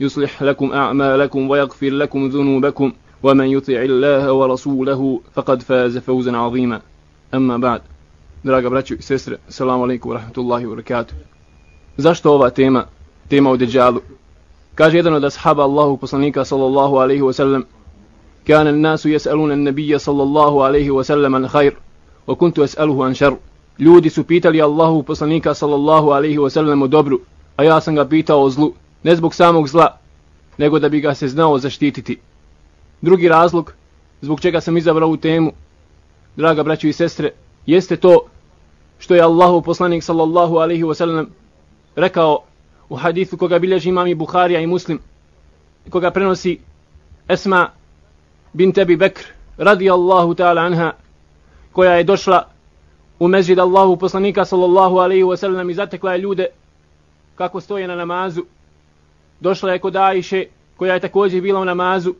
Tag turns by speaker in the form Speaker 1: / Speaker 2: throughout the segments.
Speaker 1: يصلح لكم أعمالكم ويغفر لكم ذنوبكم ومن يطع الله ورسوله فقد فاز فوزا عظيما أما بعد Draga braćo i sestre, assalamu alaikum wa rahmatullahi wa barakatuh. Zašto ova tema? Tema o Dejjalu. Kaže jedan od ashaba Allahu poslanika sallallahu alaihi wa sallam كان الناس يسألون النبي صلى الله عليه وسلم عن خير وكنت أسأله عن شر Ljudi su pitali Allahu poslanika sallallahu alaihi wa sallam o dobru, a ja sam ga pitao o zlu. Ne zbog samog zla, nego da bi ga se znao zaštititi. Drugi razlog, zbog čega sam izabrao ovu temu, draga braćo i sestre, jeste to što je Allahu poslanik sallallahu alaihi wa sallam rekao u hadithu koga bilježi imam i Buharija i Muslim, koga prenosi Esma bint Ebi Bekr, radi Allahu ta'ala anha, koja je došla u mezđid Allahu poslanika sallallahu alaihi wa sallam i zatekla je ljude kako stoje na namazu došla je kod Ajše, koja je također bila u namazu,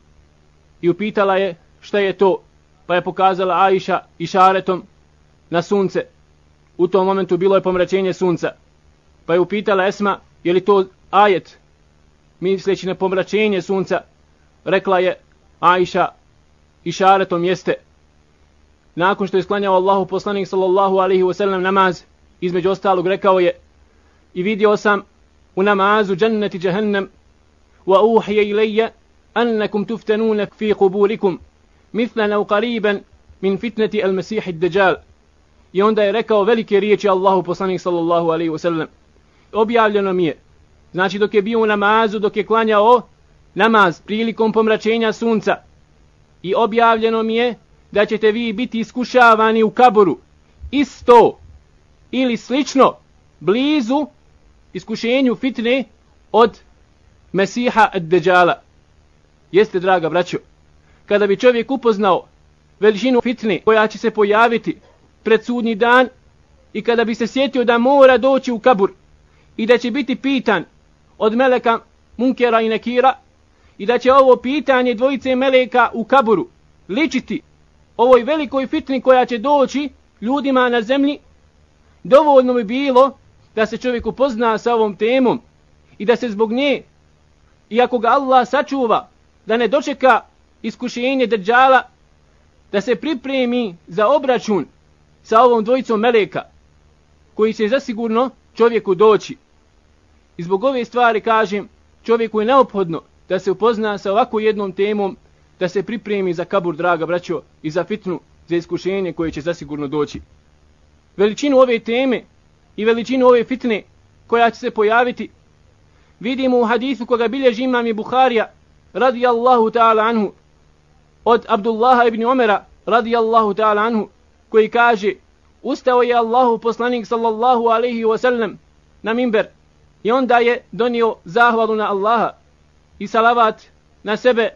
Speaker 1: i upitala je šta je to, pa je pokazala Ajša i šaretom na sunce. U tom momentu bilo je pomračenje sunca. Pa je upitala Esma, je li to ajet, misleći na pomračenje sunca, rekla je Ajša išaretom jeste. Nakon što je sklanjao Allahu poslanik sallallahu alaihi wasallam namaz, između ostalog rekao je, i vidio sam u namazu dženneti džehennem. Wa uhije ilije annakum tuftanuna fi kuburikum mithlan au qariban min fitneti al mesihi džal i onda je rekao velike riječi Allahu poslanik sallallahu alaihi wa sallam. Objavljeno mi je. Znači dok je bio u namazu dok je klanjao namaz prilikom pomračenja sunca. I objavljeno mi je da ćete vi biti iskušavani u kaboru. Isto ili slično blizu iskušenju fitne od Mesiha Ad-Deđala. Jeste, draga braćo, kada bi čovjek upoznao veličinu fitne koja će se pojaviti pred sudnji dan i kada bi se sjetio da mora doći u kabur i da će biti pitan od meleka Munkera i Nekira i da će ovo pitanje dvojice meleka u kaburu ličiti ovoj velikoj fitni koja će doći ljudima na zemlji, dovoljno bi bilo da se čovjek upozna sa ovom temom i da se zbog nje, iako ga Allah sačuva, da ne dočeka iskušenje držala, da se pripremi za obračun sa ovom dvojicom meleka, koji će zasigurno čovjeku doći. I zbog ove stvari kažem, čovjeku je neophodno da se upozna sa ovako jednom temom, da se pripremi za kabur, draga braćo, i za fitnu, za iskušenje koje će zasigurno doći. Veličinu ove teme i veličinu ove fitne koja će se pojaviti. Vidimo u hadisu koga bilježi imam i Bukharija radijallahu ta'ala anhu od Abdullaha ibn Omera radijallahu ta'ala anhu koji kaže ustao je Allahu poslanik sallallahu alaihi wasallam na minber i onda je donio zahvalu na Allaha i salavat na sebe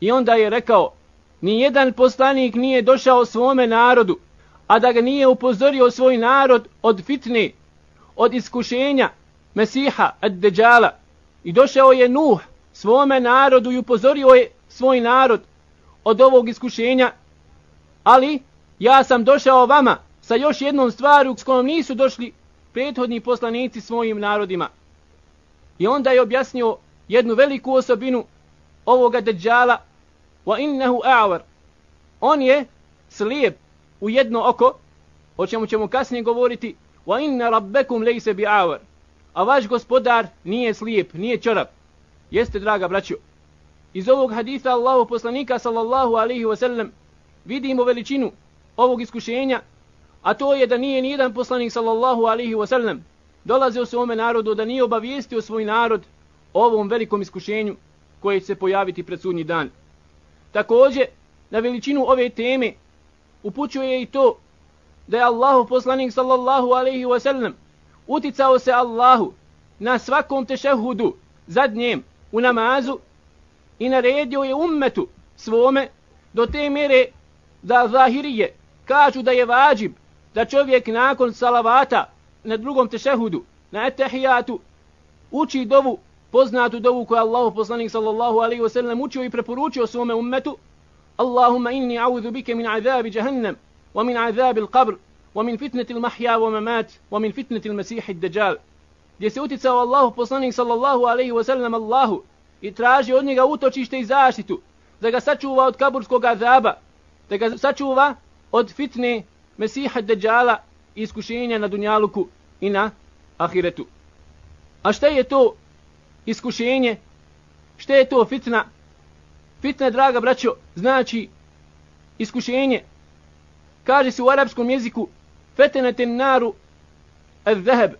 Speaker 1: i onda je rekao ni jedan poslanik nije došao svome narodu a da ga nije upozorio svoj narod od fitne, od iskušenja Mesiha, Ad-Deđala. I došao je Nuh svome narodu i upozorio je svoj narod od ovog iskušenja, ali ja sam došao vama sa još jednom stvaru s kojom nisu došli prethodni poslanici svojim narodima. I onda je objasnio jednu veliku osobinu ovoga deđala, wa innahu a'var. On je slijep, u jedno oko, o čemu ćemo kasnije govoriti, wa inna rabbekum lejse bi awar. A vaš gospodar nije slijep, nije čorap. Jeste, draga braćo. Iz ovog haditha Allahu poslanika sallallahu alaihi wasallam vidimo veličinu ovog iskušenja, a to je da nije nijedan poslanik sallallahu alaihi wasallam dolazio se ome narodu da nije obavijestio svoj narod o ovom velikom iskušenju koje će se pojaviti pred sudnji dan. Također, na veličinu ove teme upućuje i to da je Allahu poslanik sallallahu alaihi wasallam uticao se Allahu na svakom tešehudu zadnjem u namazu i naredio je ummetu svome do te mere da zahirije kažu da je vađib da čovjek nakon salavata na drugom tešehudu, na etahijatu, uči dovu, poznatu dovu koju Allahu poslanik sallallahu alaihi wa sallam učio i preporučio svome ummetu, Allahumma inni a'udhu بك min عذاب jahannam, wa min القبر al-qabr, wa min ومن al-mahja wa mamat, wa min al-masihi al-dajjal. Gdje se uticao Allahu poslanik sallallahu alaihi wa sallam Allahu i traži od njega utočište i zaštitu, da ga sačuva od kaburskog azaba, da ga sačuva od fitne Mesiha Dejjala i iskušenja na Dunjaluku i na Ahiretu. A šta je to iskušenje? Šta je to fitna? Fitna, draga braćo, znači iskušenje. Kaže se u arapskom jeziku fetenete naru al zahab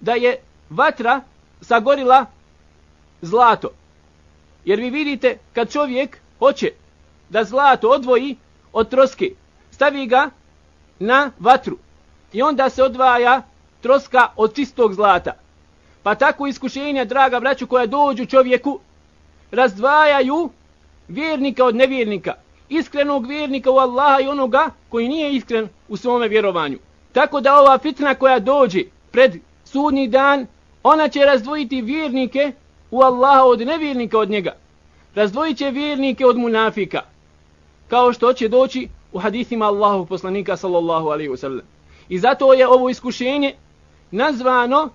Speaker 1: da je vatra sagorila zlato. Jer vi vidite kad čovjek hoće da zlato odvoji od troske, stavi ga na vatru i onda se odvaja troska od čistog zlata. Pa tako iskušenja, draga braću, koja dođu čovjeku, razdvajaju vjernika od nevjernika, iskrenog vjernika u Allaha i onoga koji nije iskren u svome vjerovanju. Tako da ova fitna koja dođe pred sudnji dan, ona će razdvojiti vjernike u Allaha od nevjernika od njega. Razdvojit će vjernike od munafika, kao što će doći u hadithima Allahu poslanika sallallahu alaihi wa sallam. I zato je ovo iskušenje nazvano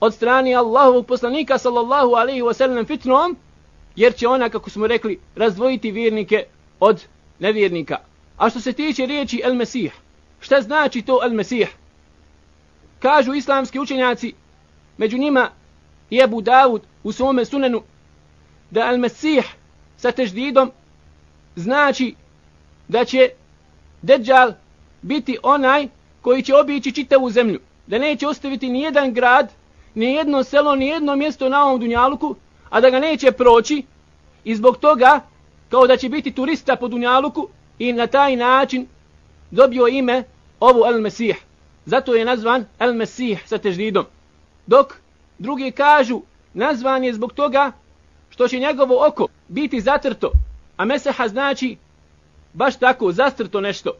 Speaker 1: od strani Allahovog poslanika sallallahu alaihi wa sallam fitnom, jer će ona, kako smo rekli, razdvojiti vjernike od nevjernika. A što se tiče riječi El Mesih, šta znači to El Mesih? Kažu islamski učenjaci, među njima je Abu Dawud u svome sunenu, da El Mesih sa teždidom znači da će Deđal biti onaj koji će obići čitavu zemlju. Da neće ostaviti ni jedan grad, ni jedno selo, ni jedno mjesto na ovom Dunjaluku, a da ga neće proći i zbog toga kao da će biti turista po Dunjaluku i na taj način dobio ime ovu El Mesih. Zato je nazvan El Mesih sa teždidom. Dok drugi kažu nazvan je zbog toga što će njegovo oko biti zatrto, a Meseha znači baš tako, zastrto nešto.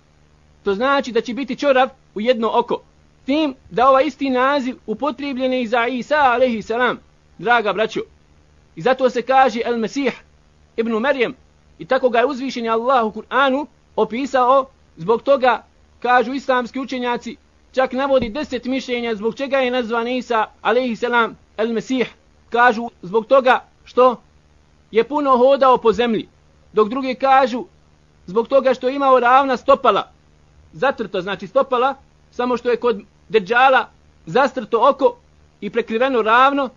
Speaker 1: To znači da će biti čorav u jedno oko. Tim da ovaj isti naziv upotrijebljen je i za Isa alaihi salam, draga braćo. I zato se kaže El Mesih ibn Merjem i tako ga je uzvišen Allah u Kur'anu opisao zbog toga kažu islamski učenjaci čak navodi deset mišljenja zbog čega je nazvan Isa alaihi salam El Mesih. Kažu zbog toga što je puno hodao po zemlji. Dok drugi kažu zbog toga što je imao ravna stopala, zatrto znači stopala, samo što je kod Deđala zastrto oko i prekriveno ravno,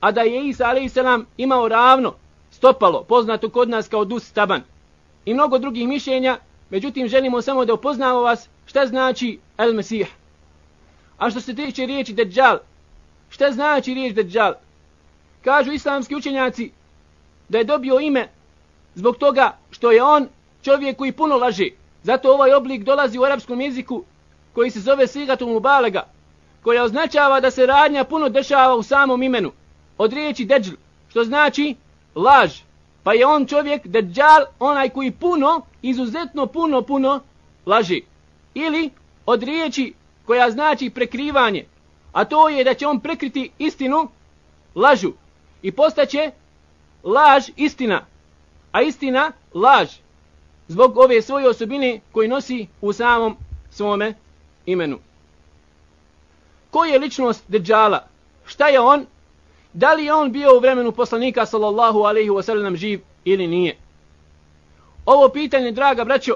Speaker 1: a da je Isa a.s. imao ravno stopalo, poznato kod nas kao dus taban. I mnogo drugih mišljenja, međutim želimo samo da upoznamo vas šta znači El Mesih. A što se tiče riječi Dejjal, šta znači riječ Dejjal? Kažu islamski učenjaci da je dobio ime zbog toga što je on čovjek koji puno laže. Zato ovaj oblik dolazi u arapskom jeziku koji se zove sigatul mubalega, koja označava da se radnja puno dešava u samom imenu. Od riječi deđl, što znači laž. Pa je on čovjek deđal, onaj koji puno, izuzetno puno, puno laže. Ili od riječi koja znači prekrivanje, a to je da će on prekriti istinu lažu. I postaće laž istina, a istina laž zbog ove svoje osobine koji nosi u samom svome imenu. Ko je ličnost Deđala? Šta je on? Da li je on bio u vremenu poslanika sallallahu alaihi wa sallam živ ili nije? Ovo pitanje, draga braćo,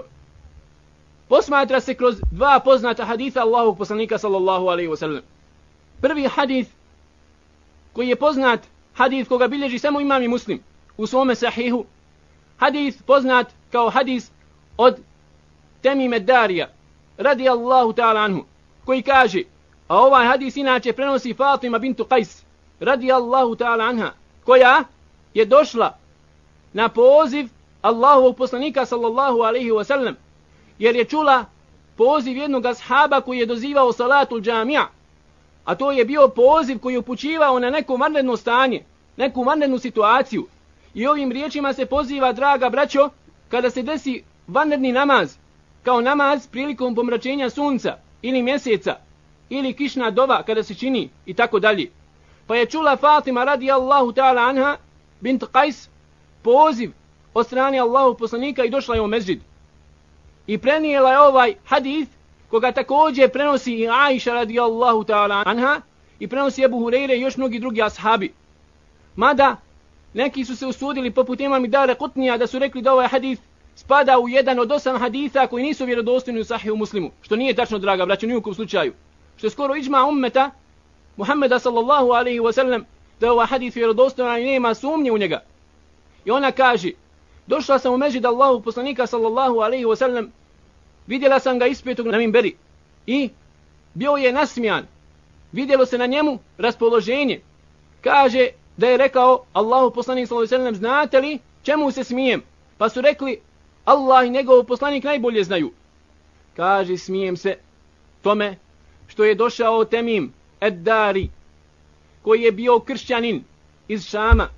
Speaker 1: posmatra se kroz dva poznata haditha Allahog poslanika sallallahu alaihi wa sallam. Prvi hadith koji je poznat, hadith koga bilježi samo imam i muslim u svome sahihu, hadith poznat kao hadis od Temime Darija, radi Allahu ta'ala anhu, koji kaže, a ovaj hadis inače prenosi Fatima bintu Qais, radi Allahu ta'ala anha, koja je došla na poziv Allahovog poslanika sallallahu alaihi wa sallam, jer je čula poziv jednog ashaba koji je dozivao salatu džamija, a to je bio poziv koji je upućivao na neko vanredno stanje, neku vanrednu situaciju. I ovim riječima se poziva, draga braćo, kada se desi vanredni namaz, kao namaz prilikom pomračenja sunca ili mjeseca, ili kišna dova kada se čini i tako dalje. Pa je čula Fatima radijallahu ta'ala anha bint Qais poziv od strane Allahu poslanika i došla je u mezđid. I prenijela je ovaj hadith koga također prenosi i Aisha radijallahu ta'ala anha i prenosi Ebu Hureyre i još mnogi drugi ashabi. Mada neki su se usudili poput imam Dare Kutnija da su rekli da ovaj hadith spada u jedan od osam haditha koji nisu vjerodostojni u sahiju muslimu. Što nije tačno, draga braću, nijukom slučaju. Što je skoro iđma ummeta Muhammeda sallallahu alaihi wa sallam da je ovaj hadith vjerodostojan i nema sumnje u njega. I ona kaže, došla sam u međid Allahu poslanika sallallahu alaihi wa sallam, vidjela sam ga ispjetog na minberi i bio je nasmijan. Vidjelo se na njemu raspoloženje. Kaže da je rekao Allahu poslanik sallallahu alaihi wa sallam, znate li čemu se smijem? Pa su rekli, Allah i njegov poslanik najbolje znaju. Kaže, smijem se tome što je došao Temim Eddari, koji je bio kršćanin iz Šama.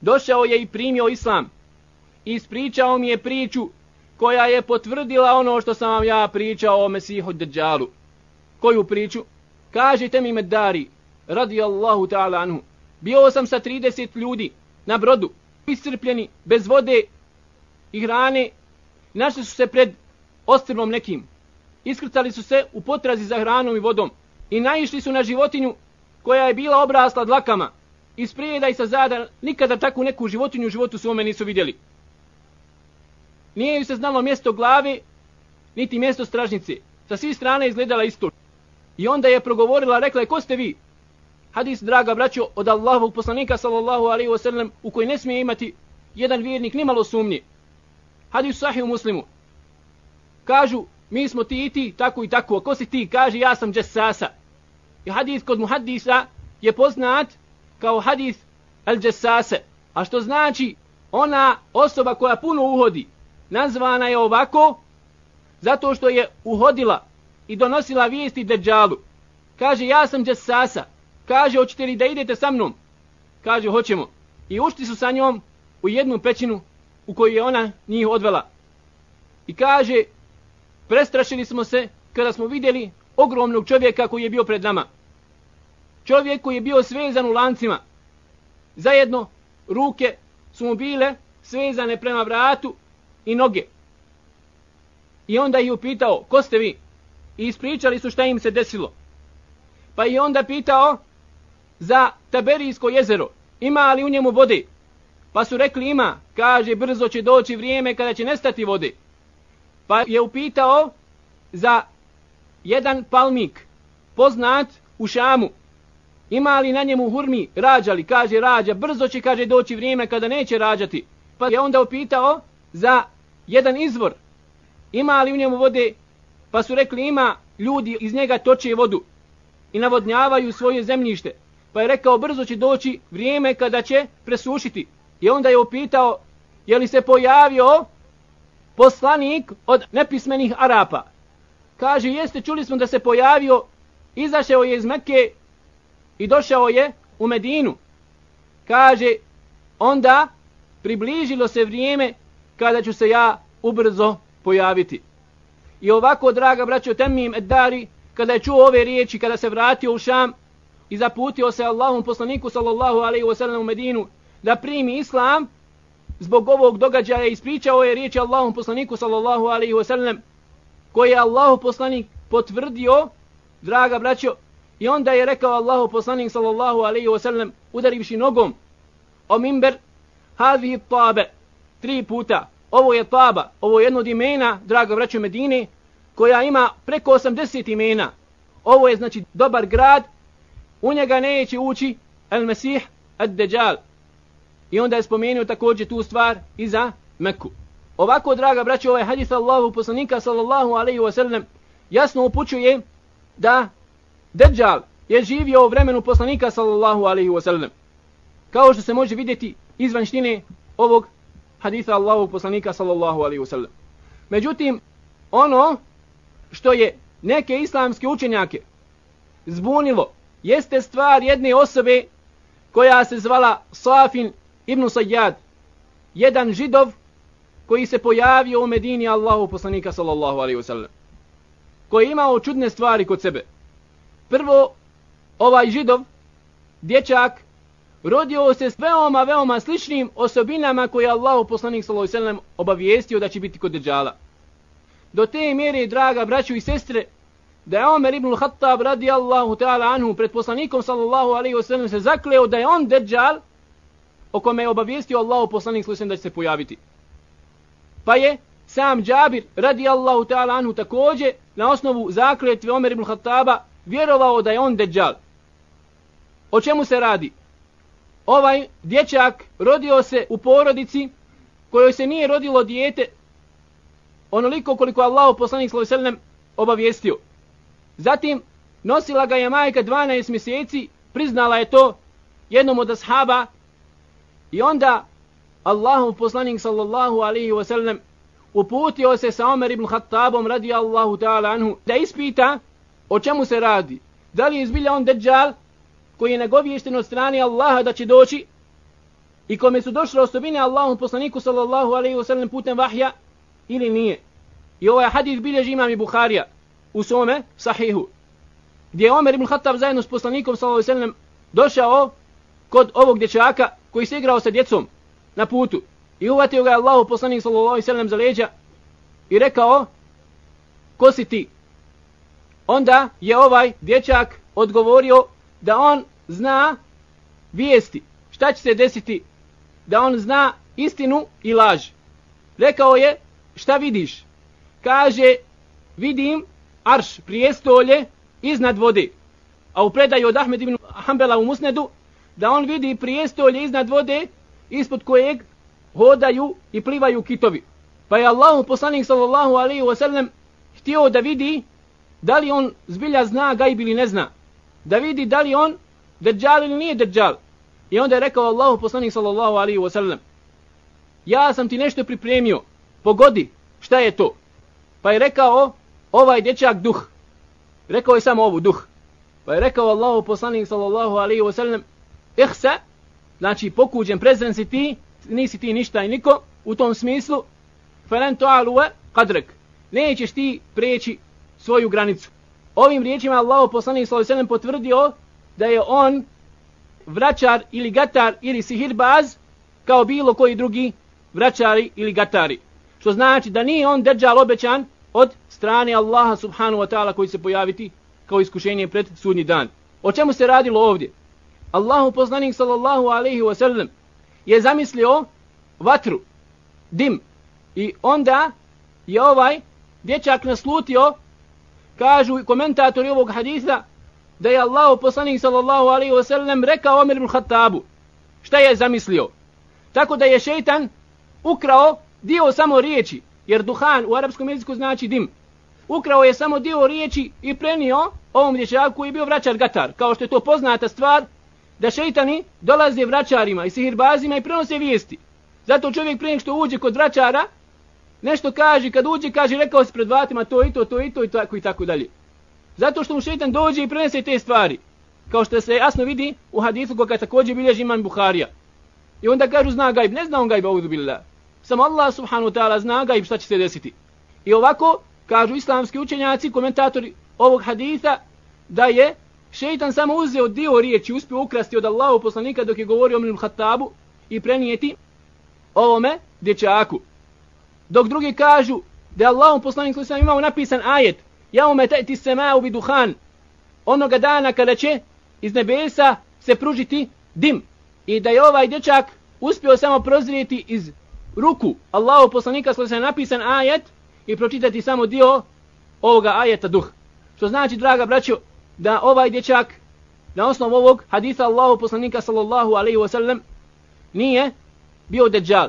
Speaker 1: Došao je i primio islam. I ispričao mi je priču koja je potvrdila ono što sam vam ja pričao o Mesihu Dejjalu. Koju priču? Kažite mi Meddari, radijallahu ta'ala anhu. Bio sam sa 30 ljudi na brodu, iscrpljeni, bez vode i hrane, našli su se pred ostrvom nekim. Iskrcali su se u potrazi za hranom i vodom i naišli su na životinju koja je bila obrasla dlakama. I sprijeda i sa zada nikada takvu neku životinju u životu svome nisu vidjeli. Nije ju se znalo mjesto glave, niti mjesto stražnice. Sa svih strane izgledala isto. I onda je progovorila, rekla je, ko ste vi? Hadis, draga braćo, od Allahovog poslanika, sallallahu alaihi wa sallam, u koji ne smije imati jedan vjernik, nimalo sumnje hadis sahih u muslimu. Kažu, mi smo ti i ti, tako i tako. Ko si ti? Kaže, ja sam džesasa. I hadis kod muhaddisa je poznat kao hadis al-đesase. A što znači, ona osoba koja puno uhodi, nazvana je ovako, zato što je uhodila i donosila vijesti Deđalu. Kaže, ja sam Jessasa. Kaže, hoćete li da idete sa mnom? Kaže, hoćemo. I ušti su sa njom u jednu pećinu u koju je ona njih odvela. I kaže, prestrašili smo se kada smo vidjeli ogromnog čovjeka koji je bio pred nama. Čovjek koji je bio svezan u lancima. Zajedno ruke su mu bile svezane prema vratu i noge. I onda je upitao, ko ste vi? I ispričali su šta im se desilo. Pa je onda pitao za Taberijsko jezero. Ima li u njemu vode? Pa su rekli ima, kaže brzo će doći vrijeme kada će nestati vode. Pa je upitao za jedan palmik, poznat u Šamu. Ima li na njemu hurmi, rađali, kaže rađa, brzo će, kaže, doći vrijeme kada neće rađati. Pa je onda upitao za jedan izvor. Ima li u njemu vode? Pa su rekli ima, ljudi iz njega toče vodu i navodnjavaju svoje zemljište. Pa je rekao, brzo će doći vrijeme kada će presušiti. I onda je upitao, je li se pojavio poslanik od nepismenih Arapa. Kaže, jeste, čuli smo da se pojavio, izašao je iz Mekke i došao je u Medinu. Kaže, onda približilo se vrijeme kada ću se ja ubrzo pojaviti. I ovako, draga braćo Temim Eddari, kada je čuo ove riječi, kada se vratio u Šam i zaputio se Allahom poslaniku sallallahu alaihi wa sallam u Medinu, da primi islam zbog ovog događaja ispričao je riječi Allahom poslaniku sallallahu alaihi wa koji je Allahu poslanik potvrdio draga braćo i onda je rekao Allahu poslanik sallallahu alaihi wa sallam udarivši nogom o mimber hadhi tabe tri puta. Ovo je taba ovo je jedno od imena draga braćo Medine koja ima preko 80 imena. Ovo je znači dobar grad u njega neće ući el mesih ad-dajjal I onda je spomenuo također tu stvar i za Meku. Ovako, draga braće, ovaj hadis Allahu poslanika sallallahu alaihi wa sallam jasno upućuje da Dejjal je živio u vremenu poslanika sallallahu alaihi wa sallam. Kao što se može vidjeti izvan štine ovog hadisa Allahu poslanika sallallahu alaihi wa sallam. Međutim, ono što je neke islamske učenjake zbunilo jeste stvar jedne osobe koja se zvala Safin ibn Sayyad, jedan židov koji se pojavio u Medini Allahu poslanika sallallahu alaihi wasallam, koji je imao čudne stvari kod sebe. Prvo, ovaj židov, dječak, rodio se s veoma, veoma sličnim osobinama koje je Allahu poslanik sallallahu alaihi wasallam obavijestio da će biti kod deđala. Do te mjere, draga braću i sestre, da je Omer ibn Khattab radijallahu ta'ala anhu pred poslanikom sallallahu alaihi wasallam se zakleo da je on deđal o kome je obavijestio Allahu poslanik sallallahu da će se pojaviti. Pa je sam Džabir radijallahu ta'ala anhu takođe na osnovu zakletve Omer ibn Khattaba vjerovao da je on deđal. O čemu se radi? Ovaj dječak rodio se u porodici kojoj se nije rodilo dijete onoliko koliko Allah poslanik s.a.v. obavijestio. Zatim nosila ga je majka 12 mjeseci, priznala je to jednom od ashaba i onda Allahov poslanik sallallahu alejhi ve sellem uputio se sa Omer ibn Khattabom radijallahu ta'ala anhu da ispita o čemu se radi. Da li je izbilja on deđal koji je nagovješten od strane Allaha da će doći i kome su došle osobine Allahom poslaniku sallallahu alejhi ve sellem putem vahja ili nije. I ovaj hadis bilježi imam i Bukharija u svome sahihu. Gdje je Omer ibn Khattab zajedno s poslanikom sallallahu alejhi ve sellem došao kod ovog dječaka koji se igrao sa djecom na putu. I uvatio ga je Allahu poslanik sallallahu alejhi ve sellem za leđa i rekao: "Ko si ti?" Onda je ovaj dječak odgovorio da on zna vijesti. Šta će se desiti? Da on zna istinu i laž. Rekao je: "Šta vidiš?" kaže vidim arš prijestolje iznad vode. A u predaju od Ahmed ibn Hanbala u Musnedu da on vidi prijestolje iznad vode ispod kojeg hodaju i plivaju kitovi. Pa je Allahu poslanik sallallahu alaihi wa sallam htio da vidi da li on zbilja zna gajb ili ne zna. Da vidi da li on deđal ili nije deđal. I onda je rekao Allahu poslanik sallallahu alaihi wa sallam ja sam ti nešto pripremio, pogodi šta je to. Pa je rekao ovaj dječak duh. Rekao je samo ovu duh. Pa je rekao Allahu poslanik sallallahu alaihi wa sallam ihsa, znači pokuđen prezren si ti, nisi ti ništa i niko u tom smislu, felen to alue kadrek. Nećeš ti preći svoju granicu. Ovim riječima Allahu poslanik sallallahu alaihi sallam potvrdio da je on vraćar ili gatar ili sihirbaz kao bilo koji drugi vraćari ili gatari. Što znači da nije on deđal obećan od strane Allaha subhanu wa ta'ala koji se pojaviti kao iskušenje pred sudnji dan. O čemu se radilo ovdje? Allahu poslanik sallallahu alaihi wa sallam je zamislio vatru, dim i onda je ovaj dječak naslutio kažu komentatori ovog haditha da je Allahu poslanik sallallahu alaihi wa sallam rekao Omer ibn Khattabu šta je zamislio tako da je šeitan ukrao dio samo riječi, jer duhan u arapskom jeziku znači dim. Ukrao je samo dio riječi i prenio ovom dječaku koji je bio vraćar gatar, kao što je to poznata stvar, da šeitani dolaze vraćarima i sihirbazima i prenose vijesti. Zato čovjek prije što uđe kod vraćara, nešto kaže, kad uđe kaže rekao si pred vratima to i to, to i to i tako i tako dalje. Zato što mu šeitan dođe i prenese te stvari. Kao što se jasno vidi u hadisu koga također bilježi imam Buharija. I onda kažu zna gajb, ne zna on gajb, audu billah. Samo Allah subhanahu wa ta'ala zna gajb šta će se desiti. I ovako, kažu islamski učenjaci, komentatori ovog haditha, da je šeitan samo uzeo dio riječi, uspio ukrasti od Allahu poslanika dok je govorio o Minul Hattabu i prenijeti ovome dječaku. Dok drugi kažu da je Allahom poslanik sam imao napisan ajet Jaume te'ti sema'u bi duhan onoga dana kada će iz nebesa se pružiti dim i da je ovaj dječak uspio samo prozrijeti iz ruku Allahu poslanika sam napisan ajet i pročitati samo dio ovoga ajeta duh. Što znači, draga braćo, da ovaj dječak na osnovu ovog haditha Allahu poslanika sallallahu alaihi wa sallam nije bio deđal.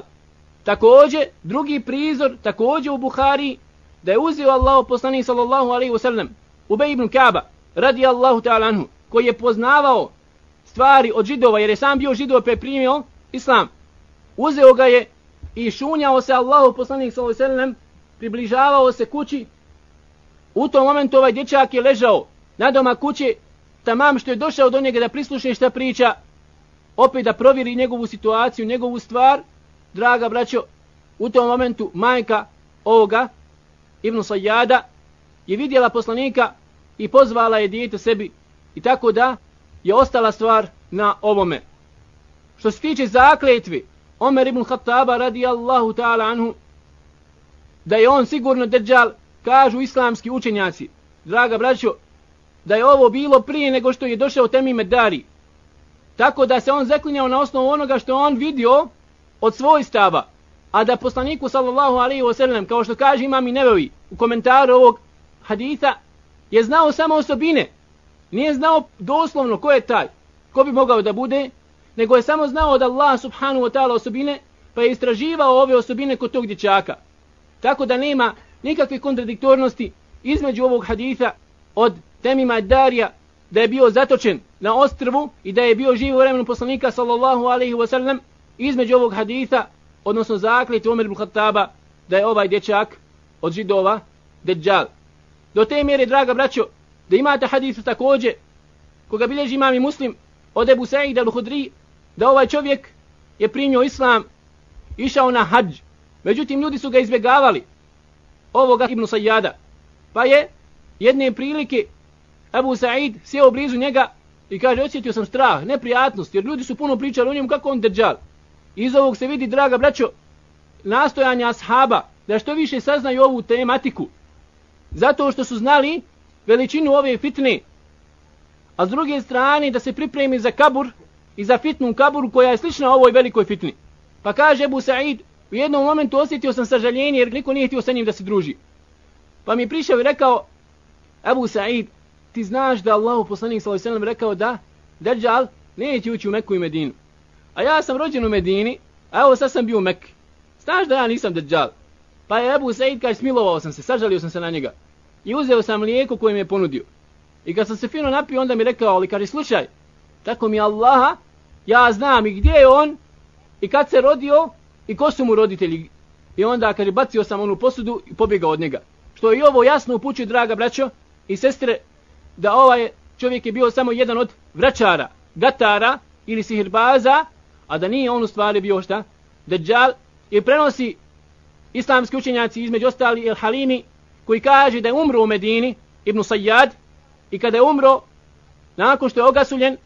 Speaker 1: također, drugi prizor, također u Buhari, da je uzio Allahu poslanik sallallahu alaihi wa sallam, Ubej ibn Kaaba, radi Allahu ta'ala anhu, koji je poznavao stvari od židova, jer je sam bio židov preprimio islam. Uzeo ga je i šunjao se Allahu poslanik sallallahu alaihi wa sallam, približavao se kući. U tom momentu ovaj dječak je ležao na doma kuće, tamam što je došao do njega da prislušne šta priča, opet da provjeri njegovu situaciju, njegovu stvar, draga braćo, u tom momentu majka ovoga, Ibn Sajjada, je vidjela poslanika i pozvala je dijete sebi. I tako da je ostala stvar na ovome. Što se tiče zakletvi, Omer ibn Khattaba radi Allahu ta'ala anhu, da je on sigurno deđal, kažu islamski učenjaci, draga braćo, da je ovo bilo prije nego što je došao Temi Medari. Tako da se on zaklinjao na osnovu onoga što on vidio od svoj stava. A da poslaniku sallallahu alaihi wasallam, kao što kaže imam i nevevi u komentaru ovog haditha, je znao samo osobine. Nije znao doslovno ko je taj, ko bi mogao da bude, nego je samo znao od Allah subhanahu wa ta'ala osobine, pa je istraživao ove osobine kod tog dječaka. Tako da nema nikakve kontradiktornosti između ovog haditha od temima Darija da je bio zatočen na ostrvu i da je bio živ u vremenu poslanika sallallahu alaihi wa sallam između ovog haditha, odnosno zakljeti Omer ibn Khattaba da je ovaj dječak od židova Dejjal. Do te mjere, draga braćo, da imate hadithu također koga bilježi imam i muslim od Ebu Sa'id al-Hudri da ovaj čovjek je primio islam išao na hađ. Međutim, ljudi su ga izbjegavali ovoga Ibn Sajjada. Pa je jedne prilike Abu Sa'id sjeo blizu njega i kaže, osjetio sam strah, neprijatnost, jer ljudi su puno pričali o njemu kako on deđal. Iz ovog se vidi, draga braćo, nastojanja ashaba da što više saznaju ovu tematiku. Zato što su znali veličinu ove fitne. A s druge strane da se pripremi za kabur i za fitnu kaburu koja je slična ovoj velikoj fitni. Pa kaže Abu Sa'id, u jednom momentu osjetio sam sažaljenje jer niko nije htio sa njim da se druži. Pa mi prišao i rekao, Abu Sa'id, ti znaš da Allah poslanik s.a.v. rekao da Dajjal neće ući u Meku i Medinu. A ja sam rođen u Medini, a evo sad sam bio u Mekke. Znaš da ja nisam Dajjal. Pa je Ebu Said kaže smilovao sam se, sažalio sam se na njega. I uzeo sam lijeko koje mi je ponudio. I kad sam se fino napio, onda mi rekao, ali kaže, slušaj, tako mi Allaha, ja znam i gdje je on, i kad se rodio, i ko su mu roditelji. I onda, kaže, bacio sam onu posudu i pobjegao od njega. Što je i ovo jasno upućuje, draga braćo i sestre, da ovaj čovjek je bio samo jedan od vraćara, gatara ili sihirbaza, a da nije on u stvari bio šta? Dajjal i prenosi islamski učenjaci između ostali El Halimi koji kaže da je umro u Medini Ibn Sayyad i kada je umro nakon što je ogasuljen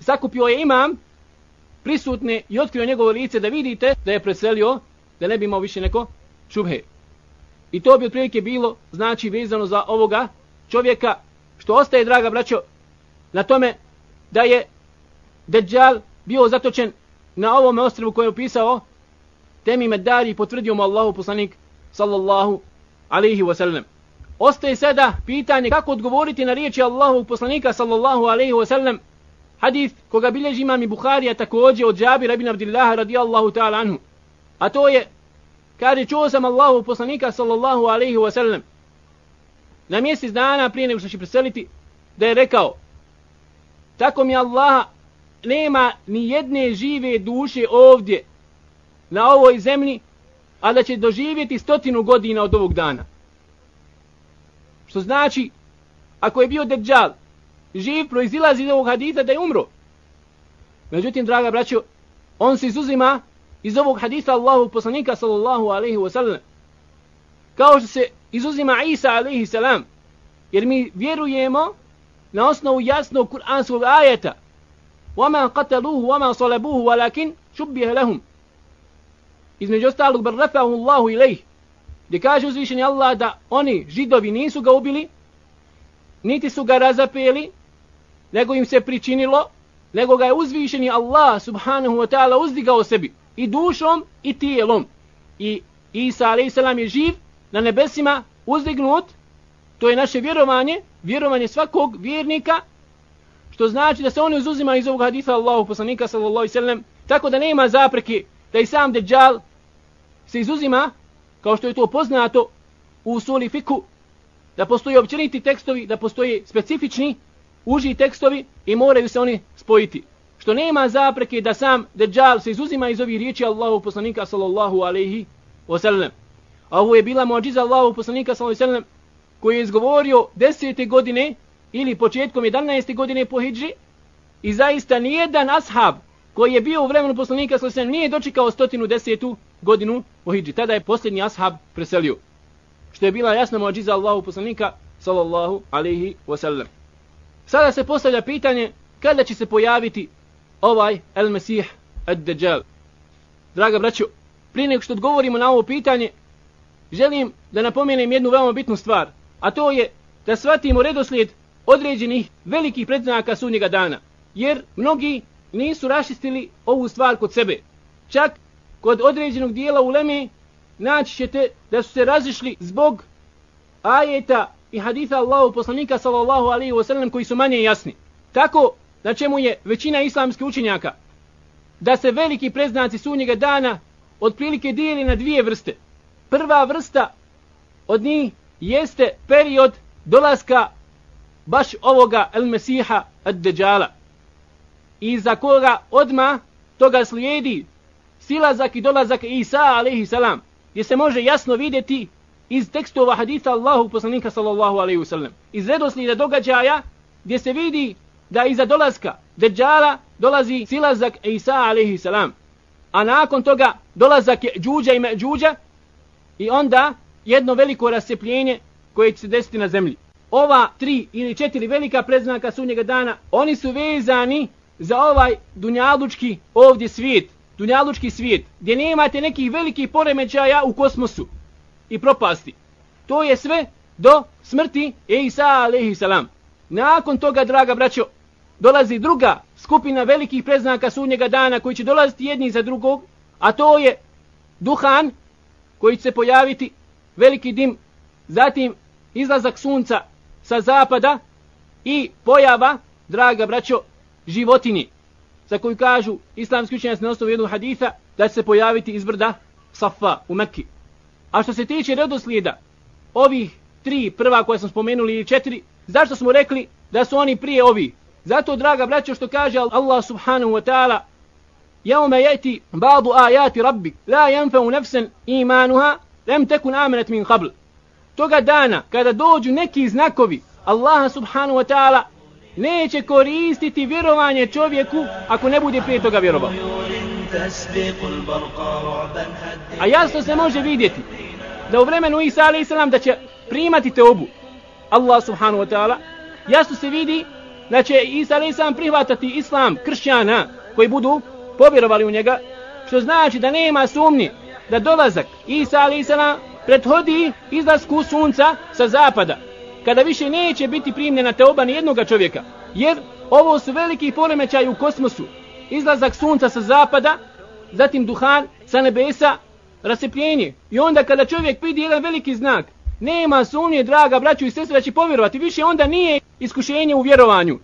Speaker 1: sakupio je imam prisutne i otkrio njegovo lice da vidite da je preselio da ne bi imao više neko šubhe. I to bi otprilike bilo znači vezano za ovoga čovjeka što ostaje, draga braćo, na tome da je Dejjal bio zatočen na ovom ostrvu koje je opisao temi medari i potvrdio mu Allahu poslanik sallallahu alaihi wasallam. Ostaje sada pitanje kako odgovoriti na riječi Allahu poslanika sallallahu alaihi wasallam hadith koga bilježi imam i Bukharija također od Jabira ibn Abdillaha radijallahu ta'ala anhu. A to je, kaže, čuo sam Allahu poslanika sallallahu alaihi wasallam na mjesec dana prije nego što će preseliti, da je rekao, tako mi Allaha nema ni jedne žive duše ovdje na ovoj zemlji, a da će doživjeti stotinu godina od ovog dana. Što znači, ako je bio Dejjal, živ proizilazi iz ovog hadita da je umro. Međutim, draga braćo, on se izuzima iz ovog hadita Allahu poslanika sallallahu alaihi wa sallam. Kao što se izuzima Isa alaihi salam. Jer mi vjerujemo na osnovu jasnog kuranskog ajeta. وَمَا قَتَلُوهُ وَمَا صَلَبُوهُ وَلَكِنْ شُبِّهَ لَهُمْ Između ostalog, bar rafahu Allahu ilaih. Gdje kaže uzvišeni Allah da oni, židovi, nisu ga ubili, niti su ga razapeli, nego im se pričinilo, nego ga je uzvišeni Allah subhanahu wa ta'ala uzdigao sebi i dušom i tijelom. I Isa a.s. je živ na nebesima uzdignut, to je naše vjerovanje, vjerovanje svakog vjernika, što znači da se oni uzuzima iz ovog haditha Allahu poslanika sallallahu alaihi sallam, tako da nema zapreke da i sam Dejjal se izuzima, kao što je to poznato u suli fiku, da postoji općeniti tekstovi, da postoji specifični, uži tekstovi i moraju se oni spojiti. Što nema zapreke da sam Dejjal se izuzima iz ovih riječi Allahu poslanika sallallahu alaihi wasallam. A ovo je bila mođiza Allahu poslanika sallallahu alaihi wasallam koji je izgovorio desete godine ili početkom 11. godine po hijđri i zaista nijedan ashab koji je bio u vremenu poslanika sallallahu alaihi wasallam nije dočekao stotinu desetu godinu po hijđri. Tada je posljednji ashab preselio. Što je bila jasna mođiza Allahu poslanika sallallahu alaihi wasallam. Sada se postavlja pitanje kada će se pojaviti ovaj El Mesih Ad-Dajjal. Draga braćo, prije nego što odgovorimo na ovo pitanje, želim da napomenem jednu veoma bitnu stvar, a to je da shvatimo redoslijed određenih velikih predznaka sudnjega dana, jer mnogi nisu rašistili ovu stvar kod sebe. Čak kod određenog dijela u Leme naći ćete da su se razišli zbog ajeta i haditha Allahu poslanika sallallahu alaihi wasallam koji su manje jasni. Tako na čemu je većina islamskih učenjaka da se veliki preznaci sunnjega dana otprilike dijeli na dvije vrste. Prva vrsta od njih jeste period dolaska baš ovoga El Mesiha Ad-Dejala i za koga odma toga slijedi silazak i dolazak Isa alaihi salam gdje se može jasno vidjeti iz tekstova haditha Allahu poslanika sallallahu alaihi wasallam iz redoslijeda događaja gdje se vidi da iza dolaska Dejjala dolazi silazak Isa alaihi salam. A nakon toga dolazak je džuđa i međuđa i onda jedno veliko rasjepljenje koje će se desiti na zemlji. Ova tri ili četiri velika predznaka sunnjega dana, oni su vezani za ovaj dunjalučki ovdje svijet, dunjalučki svijet, gdje nemate nekih velikih poremećaja u kosmosu i propasti. To je sve do smrti Isa alaihi salam. Nakon toga, draga braćo, dolazi druga skupina velikih preznaka sunnjega dana koji će dolaziti jedni za drugog, a to je duhan koji će se pojaviti, veliki dim, zatim izlazak sunca sa zapada i pojava, draga braćo, životini, za koju kažu islamski učenjaci na osnovu jednog haditha, da će se pojaviti iz brda Safa u Mekki. A što se tiče redoslijeda, ovih tri prva koje smo spomenuli ili četiri, zašto smo rekli da su oni prije ovi? Zato, draga braćo, što kaže Allah subhanahu wa ta'ala, يوم يأتي بعض آيات rabbik, la ينفع نفسا إيمانها لم تكن آمنت min qabl. Toga dana, kada dođu neki znakovi Allaha subhanahu wa ta'ala, neće koristiti vjerovanje čovjeku ako ne bude prije toga vjerovao. A jasno se može vidjeti da u vremenu Isa alaih da će primati te obu Allah subhanahu wa ta'ala, jasno se vidi da će Isa alaih prihvatati islam kršćana koji budu povjerovali u njega, što znači da nema sumnje da dolazak Isa a.s. prethodi izlasku sunca sa zapada, kada više neće biti primljena teoba ni jednog čovjeka, jer ovo su veliki poremećaj u kosmosu, izlazak sunca sa zapada, zatim duhan sa nebesa, rasepljenje. I onda kada čovjek vidi jedan veliki znak, nema sumnje, draga braću i sestre, da će povjerovati. Više onda nije iskušenje u vjerovanju.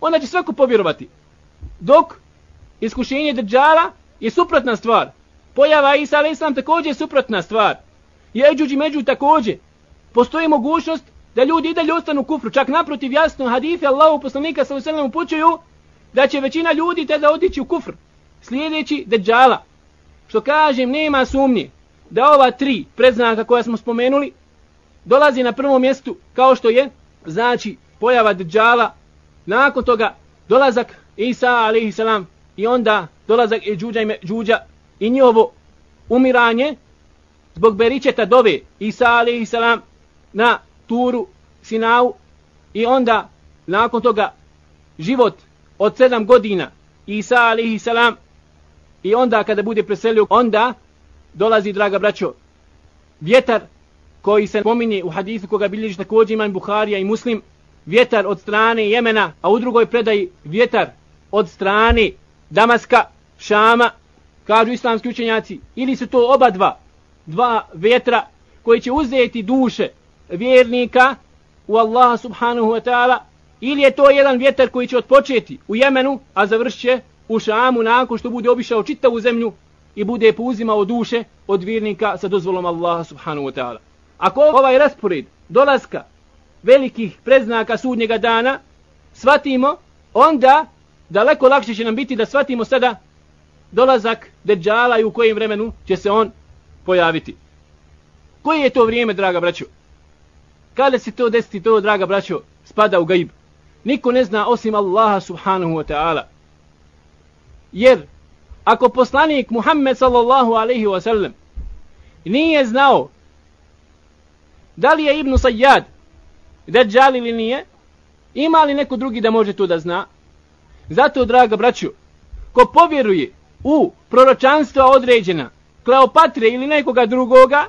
Speaker 1: Onda će svako povjerovati. Dok iskušenje Dejjala je suprotna stvar. Pojava Isa a.s. također je suprotna stvar. Jeđuđ i među također. Postoji mogućnost da ljudi i dalje ostanu u kufru. Čak naprotiv jasno hadife Allahu poslanika sa uselem upućuju da će većina ljudi tada otići u kufr. Slijedeći Dejjala. Što kažem, nema sumnje da ova tri predznaka koja smo spomenuli dolazi na prvom mjestu kao što je znači pojava Dejjala, nakon toga dolazak Isa alaihi salam i onda dolazak i džuđa i džuđa i njihovo umiranje zbog beričeta dove Isa alaihi salam na turu Sinau. I onda nakon toga život od sedam godina Isa alaihi salam. I onda kada bude preselio onda dolazi draga braćo vjetar koji se pominje u hadisu koga bilježi također imam Buharija i Muslim, vjetar od strane Jemena, a u drugoj predaji vjetar od strane Damaska, Šama, kažu islamski učenjaci, ili su to oba dva, dva vjetra koji će uzeti duše vjernika u Allaha subhanahu wa ta'ala, ili je to jedan vjetar koji će otpočeti u Jemenu, a završće u Šamu nakon što bude obišao čitavu zemlju i bude pouzimao duše od vjernika sa dozvolom Allaha subhanahu wa ta'ala. Ako ovaj raspored dolaska velikih preznaka sudnjega dana svatimo, onda daleko lakše će nam biti da shvatimo sada dolazak Deđala i u kojem vremenu će se on pojaviti. Koje je to vrijeme, draga braćo? Kada se to desiti, to, draga braćo, spada u gaib. Niko ne zna osim Allaha subhanahu wa ta'ala. Jer, ako poslanik Muhammed sallallahu alaihi wa sallam nije znao da li je Ibn Sayyad Deđal ili nije, ima li neko drugi da može to da zna? Zato, draga braću, ko povjeruje u proročanstva određena Kleopatre ili nekoga drugoga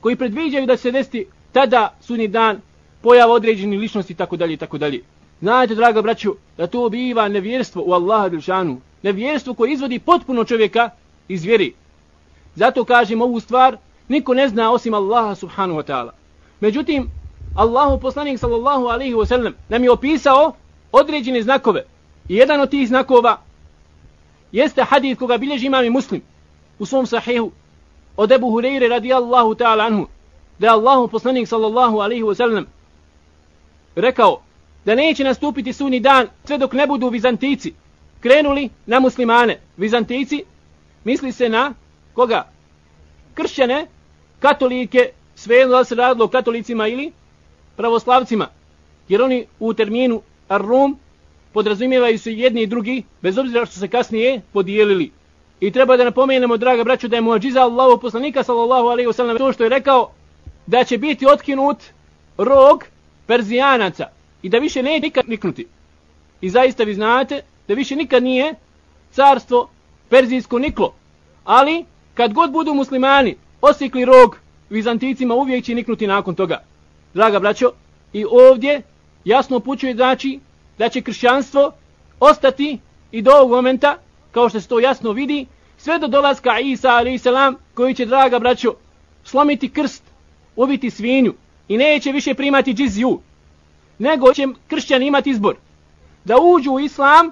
Speaker 1: koji predviđaju da se desiti tada sunni dan pojava određeni ličnosti tako dalje tako dalje. Znate, draga braću, da to biva nevjerstvo u Allaha Đelšanu. Nevjerstvo koje izvodi potpuno čovjeka iz vjeri. Zato kažem ovu stvar, niko ne zna osim Allaha subhanahu wa ta'ala. Međutim, Allahu poslanik sallallahu alaihi wa sallam nam je opisao određene znakove. I jedan od tih znakova jeste hadith koga bilježi imam i muslim u svom sahihu od Ebu Hureyre radijallahu ta'ala anhu da je Allahu poslanik sallallahu alaihi wa sallam rekao da neće nastupiti sunni dan sve dok ne budu Vizantici krenuli na muslimane. Vizantici misli se na koga? Kršćane, katolike, sve da se radilo katolicima ili pravoslavcima. Jer oni u terminu Ar-Rum podrazumijevaju se jedni i drugi, bez obzira što se kasnije podijelili. I treba da napomenemo, draga braću, da je muadžiza Allahu poslanika, sallallahu alaihi wa sallam, to što je rekao, da će biti otkinut rog Perzijanaca i da više neće nikad niknuti. I zaista vi znate da više nikad nije carstvo Perzijsko niklo. Ali, kad god budu muslimani osikli rog Vizanticima, uvijek će niknuti nakon toga. Draga braćo, i ovdje jasno upućuje znači da će kršćanstvo ostati i do ovog momenta, kao što se to jasno vidi, sve do dolaska Isa a.s. koji će, draga braćo, slomiti krst, ubiti svinju i neće više primati džiziju, nego će kršćani imati izbor da uđu u islam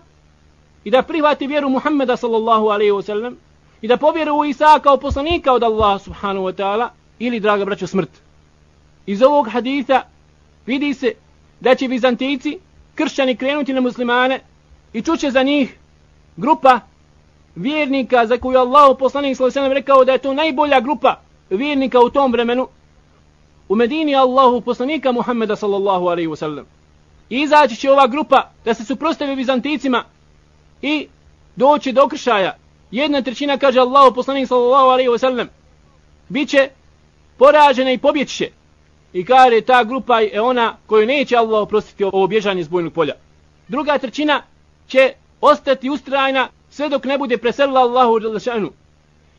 Speaker 1: i da prihvati vjeru Muhammeda sallallahu alaihi wa sallam i da povjeru u Isa kao poslanika od Allaha subhanahu wa ta'ala ili, draga braćo, smrt. Iz ovog haditha vidi se da će Vizantijci kršćani krenuti na muslimane i čuće za njih grupa vjernika za koju Allah poslanik sallallahu rekao da je to najbolja grupa vjernika u tom vremenu u Medini Allahu poslanika Muhammeda sallallahu alaihi wasallam. I izaći će ova grupa da se suprostavi Bizanticima i doći do kršaja. Jedna trećina kaže Allahu poslanik sallallahu alaihi wasallam biće poražena i pobjeće. I kaže ta grupa je ona koju neće Allah oprostiti ovo bježanje iz bojnog polja. Druga trećina će ostati ustrajna sve dok ne bude preselila Allahu šanu.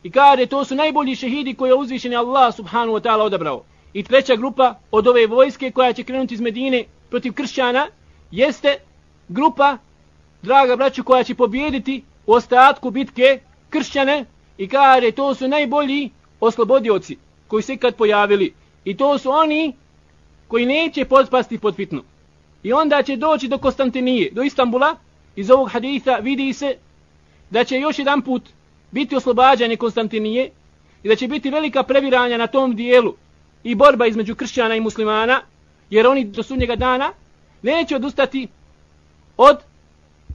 Speaker 1: I kaže to su najbolji šehidi koje je uzvišen Allah subhanu wa ta'ala odabrao. I treća grupa od ove vojske koja će krenuti iz Medine protiv kršćana jeste grupa, draga braću, koja će pobijediti u ostatku bitke kršćane i kaže to su najbolji oslobodioci koji se kad pojavili. I to su oni koji neće podpasti pod fitnu. I onda će doći do Konstantinije, do Istambula. Iz ovog haditha vidi se da će još jedan put biti oslobađanje Konstantinije i da će biti velika previranja na tom dijelu i borba između kršćana i muslimana, jer oni do sunnjega dana neće odustati od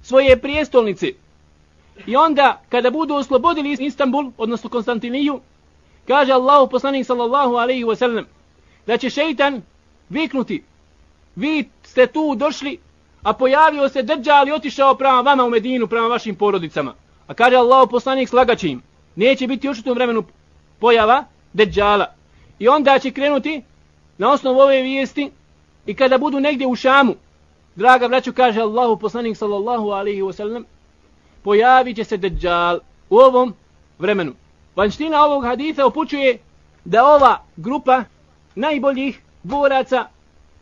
Speaker 1: svoje prijestolnice. I onda, kada budu oslobodili Istanbul, odnosno Konstantiniju, kaže Allah poslanik sallallahu alaihi wasallam da će šeitan viknuti, vi ste tu došli, a pojavio se Dejjal i otišao prema vama u Medinu, prema vašim porodicama. A kaže Allah poslanik slagaće im, neće biti još u tom vremenu pojava Dejjala. I onda će krenuti na osnovu ove vijesti i kada budu negdje u Šamu, draga braću, kaže Allah poslanik sallallahu alaihi wasallam, pojavit će se Dejjal u ovom vremenu. Vanština ovog haditha upućuje da ova grupa najboljih boraca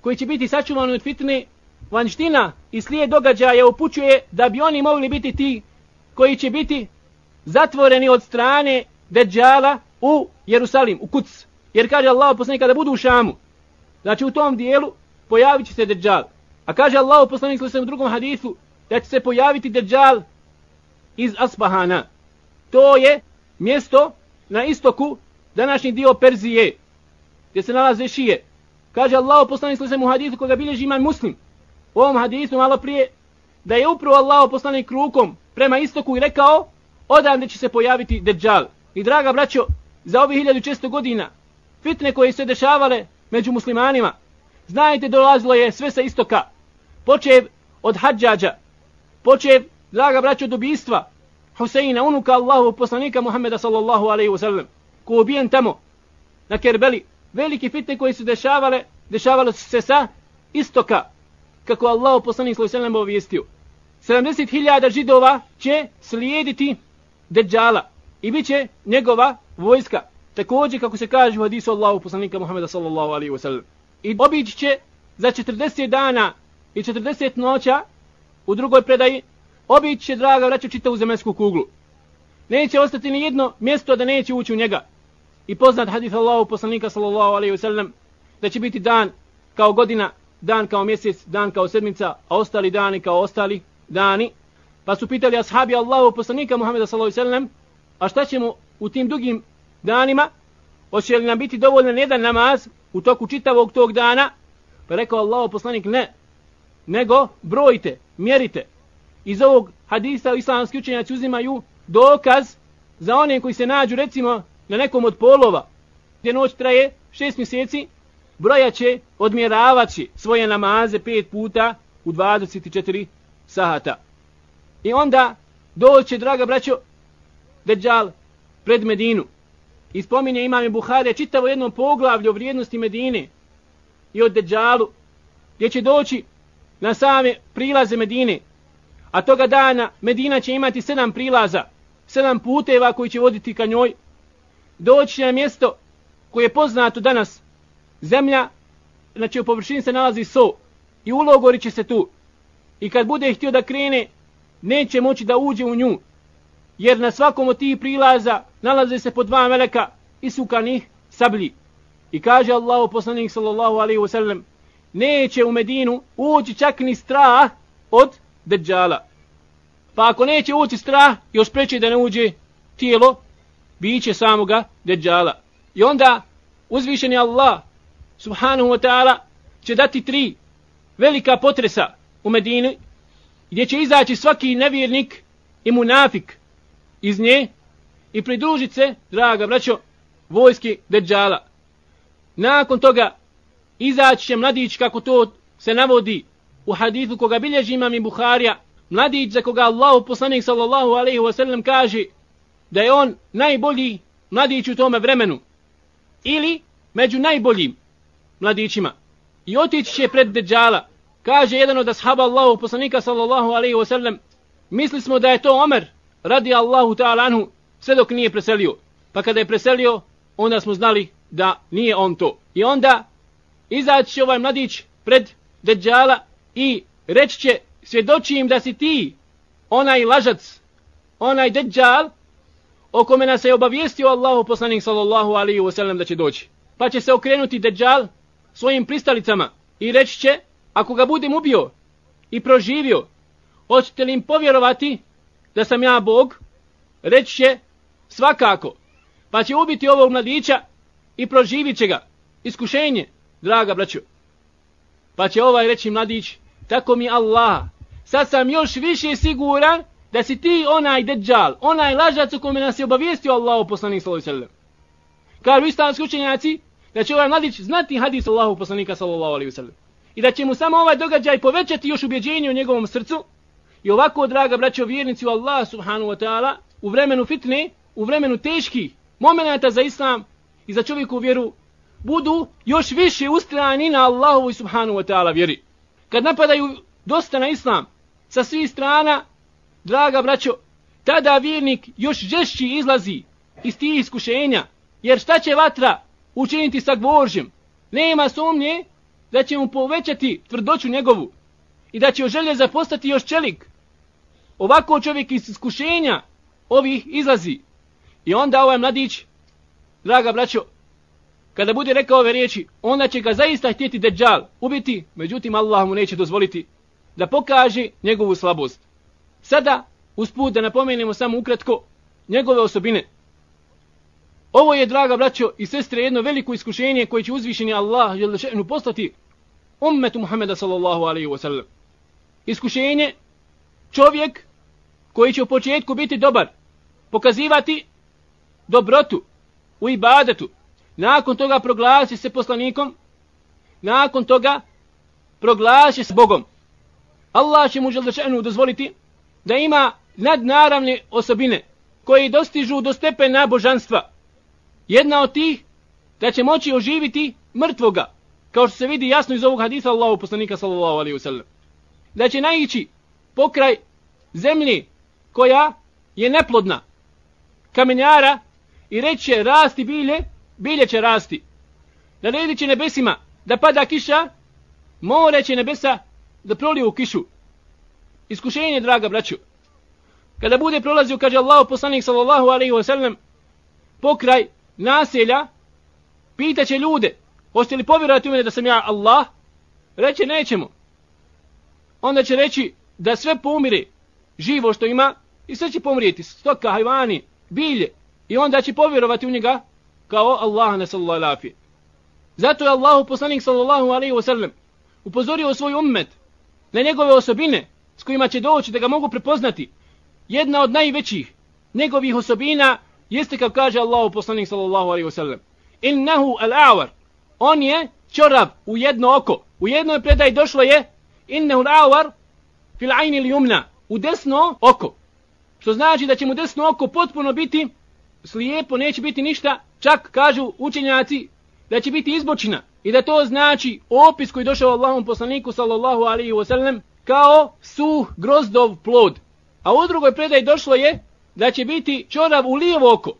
Speaker 1: koji će biti sačuvani od fitne vanština i slijed događaja upućuje da bi oni mogli biti ti koji će biti zatvoreni od strane Deđala u Jerusalim, u Kuc. Jer kaže Allah poslanik kada budu u Šamu, znači u tom dijelu pojavit će se Deđal. A kaže Allah poslanik u drugom hadisu da će se pojaviti Deđal iz Aspahana. To je mjesto na istoku današnji dio Perzije, gdje se nalaze šije. Kaže Allah poslanik sallallahu u hadisu koga bilježi imam muslim. U ovom hadisu malo prije da je upravo Allah poslanik rukom prema istoku i rekao odavde će se pojaviti Dejjal. I draga braćo, za ovih 1600 godina fitne koje se dešavale među muslimanima, znajte dolazilo je sve sa istoka. Počev od hađađa, počev, draga braćo, dobistva Huseina, unuka Allahu poslanika Muhammeda sallallahu alaihi wa sallam, ko ubijen tamo na Kerbeli, velike fitne koje su dešavale, dešavale se sa istoka, kako Allahu poslanik sallallahu alaihi wa sallam obavijestio. 70.000 židova će slijediti Dejjala i bit će njegova vojska. Također kako se kaže u hadisu Allahu poslanika Muhammeda sallallahu alaihi wa sallam. I obići će za 40 dana i 40 noća u drugoj predaji obići će draga vraća čitavu zemljsku kuglu. Neće ostati ni jedno mjesto da neće ući u njega. I poznat hadith Allahu poslanika sallallahu alaihi wasallam da će biti dan kao godina, dan kao mjesec, dan kao sedmica, a ostali dani kao ostali dani. Pa su pitali ashabi Allahu poslanika Muhammeda sallallahu alaihi wasallam a šta ćemo u tim dugim danima? Hoće li nam biti dovoljno jedan namaz u toku čitavog tog dana? Pa rekao Allahu poslanik ne, nego brojite, mjerite. Iz ovog hadisa islamski učenjaci uzimaju dokaz za one koji se nađu recimo na nekom od polova gdje noć traje šest mjeseci, brojaće, odmjeravaće svoje namaze pet puta u 24 sahata. I onda doće, draga braćo, Dejjal pred Medinu. I spominje imam Buhare čitavo jednom poglavlju o vrijednosti Medine i o Dejjalu, gdje će doći na same prilaze Medine. A toga dana Medina će imati sedam prilaza, sedam puteva koji će voditi ka njoj. Doći na mjesto koje je poznato danas, zemlja, znači u površini se nalazi so i ulogori će se tu. I kad bude htio da krene, neće moći da uđe u nju, jer na svakom od tih prilaza nalaze se po dva meleka isukanih sablji. I kaže Allahu poslanik sallallahu alaihi wa sallam, neće u Medinu ući čak ni strah od Deđala. Pa ako neće ući strah, još preće da ne uđe tijelo, biće samoga Deđala. I onda uzvišeni Allah subhanahu wa ta'ala će dati tri velika potresa u Medini, gdje će izaći svaki nevjernik i munafik iz nje i pridružit se, draga braćo, vojski Deđala. Nakon toga izaći će mladić kako to se navodi u hadithu koga bilježi imam i Buharija, mladić za koga Allah poslanik sallallahu alaihi wa sallam kaže da je on najbolji mladić u tome vremenu ili među najboljim mladićima. I otići će pred Dejjala. Kaže jedan od ashaba Allahu poslanika sallallahu alaihi wa sallam misli smo da je to Omer radi Allahu ta'ala anhu sve dok nije preselio. Pa kada je preselio, onda smo znali da nije on to. I onda izaći ovaj mladić pred Dejjala i reći će, svjedoči im da si ti onaj lažac, onaj deđal o kome nas je obavijestio Allahu poslanik sallallahu alaihi wa sallam da će doći. Pa će se okrenuti deđal svojim pristalicama i reći će, ako ga budem ubio i proživio, hoćete li im povjerovati da sam ja Bog, reći će svakako, pa će ubiti ovog mladića i proživit će ga. Iskušenje, draga braćo. Pa će ovaj reći mladić, tako mi Allah, sad sam još više siguran da si ti onaj deđal, onaj lažac u kome nas je obavijestio Allah u poslanik sallallahu alaihi sallam. Kažu islamski učenjaci, da će ovaj mladić znati hadis Allahu poslanika sallallahu alaihi sallam. I da će mu samo ovaj događaj povećati još ubjeđenje u njegovom srcu, I ovako, draga braćo vjernici u Allah subhanu wa ta'ala, u vremenu fitne, u vremenu teških momenata za islam i za čovjeku vjeru, budu još više ustrani na Allahovu subhanu wa ta'ala vjeri. Kad napadaju dosta na islam, sa svih strana, draga braćo, tada vjernik još žešći izlazi iz tih iskušenja, jer šta će vatra učiniti sa gvoržem? Nema sumnje da će mu povećati tvrdoću njegovu i da će o želje postati još čelik, ovako čovjek iz iskušenja ovih izlazi. I onda ovaj mladić, draga braćo, kada bude rekao ove riječi, onda će ga zaista htjeti deđal ubiti, međutim Allah mu neće dozvoliti da pokaže njegovu slabost. Sada, usput da napomenemo samo ukratko njegove osobine. Ovo je, draga braćo i sestre, jedno veliko iskušenje koje će uzvišeni Allah želešenu poslati ummetu Muhammeda sallallahu alaihi wa sallam. Iskušenje, čovjek koji će u početku biti dobar, pokazivati dobrotu u ibadetu, nakon toga proglasi se poslanikom, nakon toga proglasi se Bogom. Allah će mu želešenu dozvoliti da ima nadnaravne osobine koji dostižu do stepena božanstva. Jedna od tih da će moći oživiti mrtvoga, kao što se vidi jasno iz ovog hadisa Allahu poslanika sallallahu alaihi wasallam. Da će naići pokraj zemlji koja je neplodna, kamenjara i reće rasti bilje, bilje će rasti. Naredit će nebesima da pada kiša, more će nebesa da proliju kišu. Iskušenje, draga braću. Kada bude prolazio, kaže Allah poslanik sallallahu alaihi wasallam, pokraj naselja, pitaće ljude, hoćete li povjerovati u mene da sam ja Allah? Reće, nećemo. Onda će reći da sve pomire živo što ima i sve će pomrijeti, stoka, hajvani, bilje. I onda će povjerovati u njega kao Allah na sallallahu alaihi Zato je Allah poslanik sallallahu alaihi wasallam upozorio svoj ummet na njegove osobine s kojima će doći da ga mogu prepoznati. Jedna od najvećih njegovih osobina jeste kao kaže Allahu poslanik sallallahu alaihi wasallam. innahu al-awar on je čorab u jedno oko u jednoj predaji došlo je innahu al-awar fil ayni al-yumna u desno oko što znači da će mu desno oko potpuno biti slijepo neće biti ništa čak kažu učenjaci da će biti izbočina i da to znači opis koji došao Allahom poslaniku sallallahu alaihi wasallam kao su grozdov plod a u drugoj predaji došlo je da će biti čorav u lijevo oko.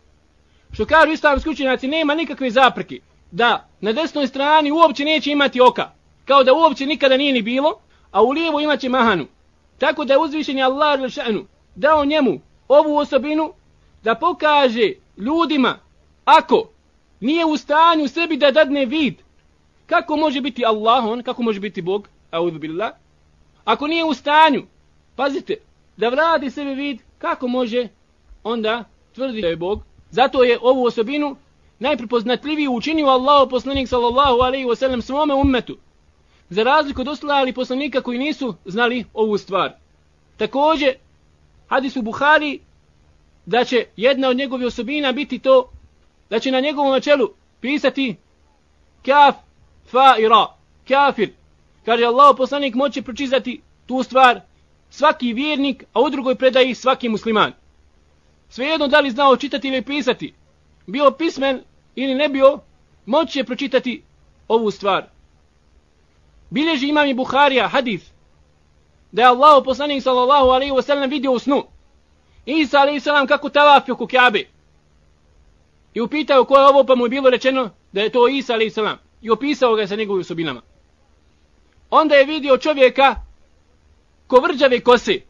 Speaker 1: Što kažu islamski učenjaci, nema nikakve zapreke da na desnoj strani uopće neće imati oka, kao da uopće nikada nije ni bilo, a u lijevo imaće mahanu. Tako da je uzvišen Allah dao njemu ovu osobinu da pokaže ljudima ako nije u stanju sebi da dadne vid kako može biti Allah on, kako može biti Bog, billah, ako nije u stanju, pazite, da vradi sebi vid kako može onda tvrdi da je Bog. Zato je ovu osobinu najprepoznatljiviji učinio Allah poslanik sallallahu alaihi wasallam svome ummetu. Za razliku od ostali poslanika koji nisu znali ovu stvar. Također, hadis u Buhari da će jedna od njegovih osobina biti to da će na njegovom načelu pisati kaf, fa i ra, kafir. Kaže Allah poslanik moće pročizati tu stvar svaki vjernik, a u drugoj predaji svaki musliman svejedno da li znao čitati ili pisati, bio pismen ili ne bio, moće pročitati ovu stvar. Bilježi imam i Buharija hadith, da je Allah poslanik sallallahu alaihi wasallam vidio u snu. Isa alaihi salam kako tavafio ku Kjabe. I upitao ko je ovo pa mu je bilo rečeno da je to Isa alaihi salam. I opisao ga sa njegovim osobinama. Onda je vidio čovjeka ko vrđave kose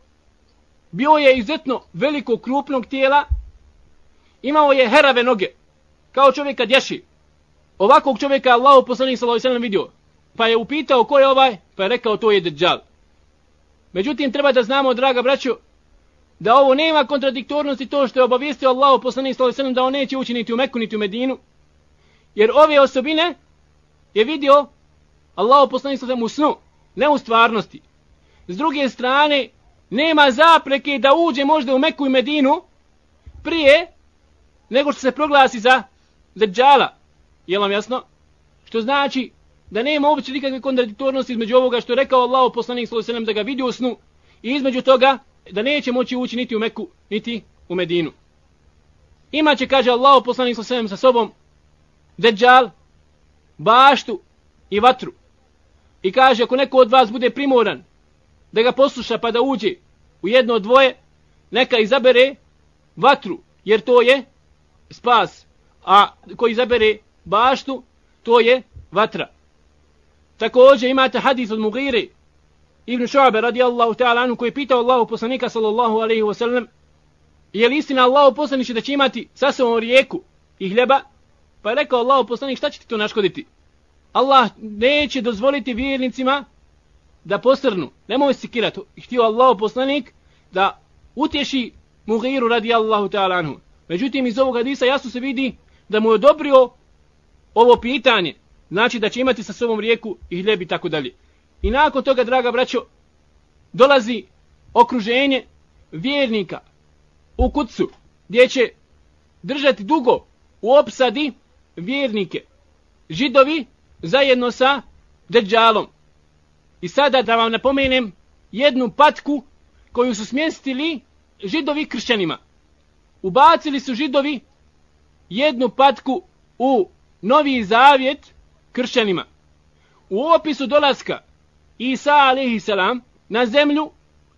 Speaker 1: bio je izuzetno veliko krupnog tijela, imao je herave noge, kao čovjek kad ješi. Ovakvog čovjeka Allah poslanik sallallahu alejhi vidio, pa je upitao ko je ovaj, pa je rekao to je Dejjal. Međutim treba da znamo draga braćo da ovo nema kontradiktornosti to što je obavijestio Allah poslanik sallallahu alejhi ve da on neće ući niti u Meku niti u Medinu. Jer ove osobine je vidio Allah poslanik sallallahu u snu, ne u stvarnosti. S druge strane, nema zapreke da uđe možda u Meku i Medinu prije nego što se proglasi za Dajjala. Je vam jasno? Što znači da nema uopće nikakve kontradiktornosti između ovoga što je rekao Allah poslanik sallallahu da ga vidi u snu i između toga da neće moći ući niti u Meku niti u Medinu. Imaće, kaže Allah poslanik sallallahu sa sobom deđal, baštu i vatru. I kaže ako neko od vas bude primoran da ga posluša pa da uđe u jedno od dvoje, neka izabere vatru, jer to je spas, a koji izabere baštu, to je vatra. Također imate hadis od Mugire, Ibn Šuabe radijallahu ta'ala anhu koji je pitao Allahu poslanika sallallahu alaihi wasallam je li istina Allahu poslaniće da će imati sa sobom rijeku i hljeba pa je rekao Allahu poslanik šta će ti to naškoditi Allah neće dozvoliti vjernicima da posrnu. Nemoj se kirati. Htio Allahu poslanik da utješi Mughiru radi Allahu ta'ala anhu. Međutim, iz ovog hadisa jasno se vidi da mu je odobrio ovo pitanje, znači da će imati sa sobom rijeku i hljeb i tako dalje. I nakon toga, draga braćo, dolazi okruženje vjernika u kucu, gdje će držati dugo u opsadi vjernike, židovi zajedno sa deđalom. I sada da vam napomenem jednu patku koju su smjestili židovi kršćanima. Ubacili su židovi jednu patku u novi zavjet kršćanima. U opisu dolaska Isa a.s. na zemlju,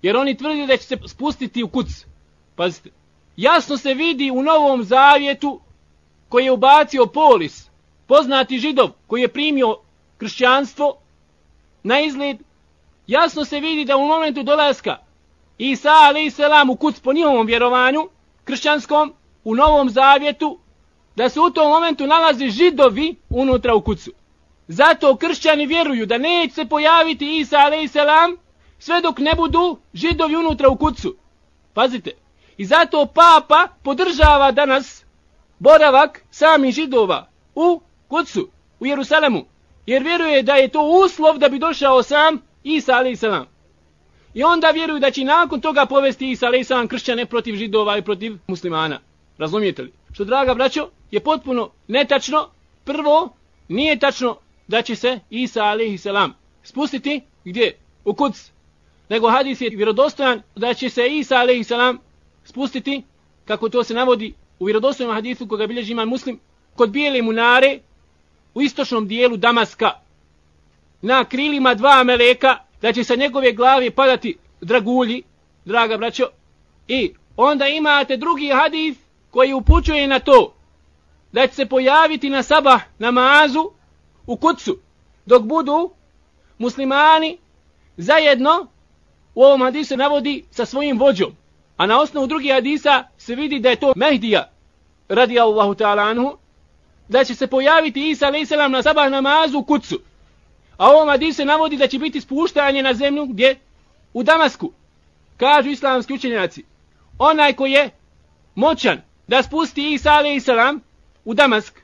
Speaker 1: jer oni tvrdi da će se spustiti u kuc. Pazite, jasno se vidi u novom zavjetu koji je ubacio polis, poznati židov koji je primio kršćanstvo, na izgled, jasno se vidi da u momentu dolaska Isa a.s. u kuc po njihovom vjerovanju, kršćanskom, u novom zavjetu, da se u tom momentu nalaze židovi unutra u kucu. Zato kršćani vjeruju da neće se pojaviti Isa a.s. sve dok ne budu židovi unutra u kucu. Pazite. I zato papa podržava danas boravak sami židova u kucu, u Jerusalemu. Jer vjeruje da je to uslov da bi došao sam Isa a.s. I onda vjeruju da će nakon toga povesti Isa a.s. kršćane protiv židova i protiv muslimana. Razumijete li? Što draga braćo, je potpuno netačno. Prvo, nije tačno da će se Isa a.s. spustiti gdje? U kuc. Nego hadis je vjerodostojan da će se Isa a.s. spustiti, kako to se navodi u vjerodostojnom hadisu koga bilježi iman muslim, kod bijele munare u istočnom dijelu Damaska na krilima dva meleka da će sa njegove glave padati dragulji, draga braćo, i onda imate drugi hadis koji upućuje na to da će se pojaviti na sabah namazu u kucu dok budu muslimani zajedno u ovom hadisu navodi sa svojim vođom. A na osnovu drugih hadisa se vidi da je to Mehdija radi Allahu ta'ala anhu da će se pojaviti Isa a.s. na sabah namazu u kucu. A ovom hadisu navodi da će biti spuštanje na zemlju gdje? U Damasku. Kažu islamski učenjaci. Onaj ko je moćan da spusti Isa a.s. u Damask.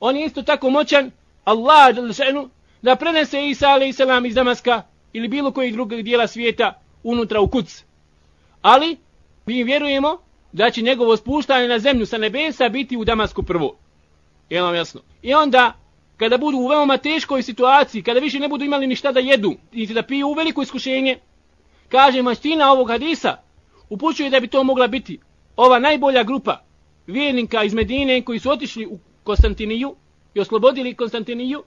Speaker 1: On je isto tako moćan Allah še'nu, da prenese Isa a.s. iz Damaska ili bilo kojeg drugog dijela svijeta unutra u kuc. Ali mi vjerujemo da će njegovo spuštanje na zemlju sa nebesa biti u Damasku prvo. Je vam jasno? I onda, kada budu u veoma teškoj situaciji, kada više ne budu imali ništa da jedu, niti da piju u veliko iskušenje, kaže maština ovog hadisa, upućuje da bi to mogla biti ova najbolja grupa vjernika iz Medine koji su otišli u Konstantiniju i oslobodili Konstantiniju,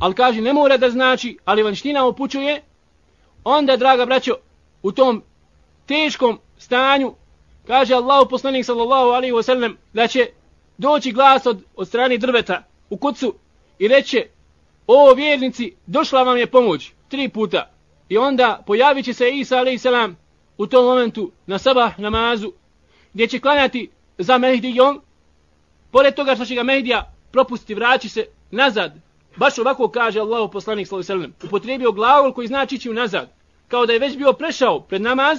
Speaker 1: ali kaže ne mora da znači, ali vanština upućuje, onda, draga braćo, u tom teškom stanju, kaže Allahu poslanik sallallahu alaihi wa sallam, da će doći glas od, od strani drveta u kucu i reće, o vjernici, došla vam je pomoć, tri puta. I onda pojavit će se Isa alaihi salam u tom momentu na sabah namazu, gdje će klanjati za Mehdijom, pored toga što će ga Mehdija propusti, vraći se nazad. Baš ovako kaže Allahu poslanik sallallahu alejhi ve sellem. Upotrijebio glagol koji znači ići nazad. Kao da je već bio prešao pred namaz,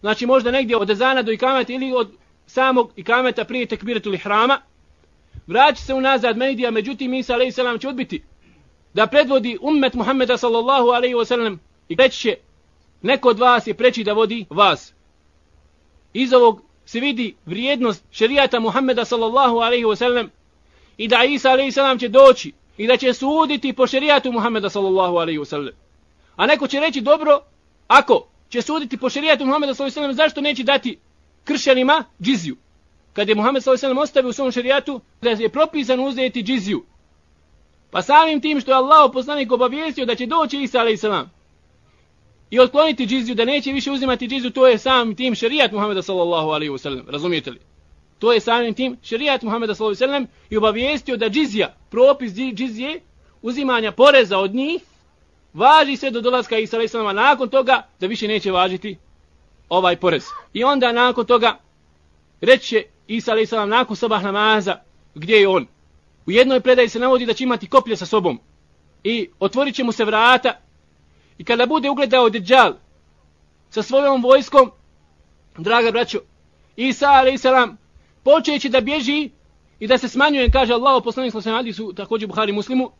Speaker 1: znači možda negdje od ezana do ikameta ili od samog ikameta prije tekbiratul ihrama. Vraći se unazad Mehdija, međutim Isa alejhi selam će odbiti da predvodi ummet Muhameda sallallahu alejhi ve sellem i reći će neko od vas je preći da vodi vas. Iz ovog se vidi vrijednost šerijata Muhammeda sallallahu alaihi wa sallam i da Isa a.s. će doći i da će suditi po šerijatu Muhammeda sallallahu alaihi wasallam. A neko će reći dobro, ako će suditi po šerijatu Muhammeda sallallahu alaihi wasallam, zašto neće dati kršćanima džiziju? Kad je Muhammed sallallahu alaihi wasallam ostavio u svom šerijatu da je propisan uzeti džiziju. Pa samim tim što je Allah poslanik obavijestio da će doći Isa alaihi sallam, i otkloniti džiziju, da neće više uzimati džiziju, to je sam tim šerijat Muhammeda sallallahu alaihi wasallam. Razumijete li? To je samim tim šerijat Muhammeda sallallahu alaihi wasallam i obavijestio da džizija, propis džizije, uzimanja poreza od njih, važi se do dolaska Isa alaihi nakon toga da više neće važiti ovaj porez. I onda nakon toga reće Isa alaihi nakon sabah namaza, gdje je on? U jednoj predaji se navodi da će imati koplje sa sobom i otvorit će mu se vrata I kada bude ugledao Dejjal sa svojom vojskom, draga braćo, Isa a.s počeći da bježi i da se smanjuje, kaže Allah, poslanik sallallahu alejhi su također Buhari Muslimu,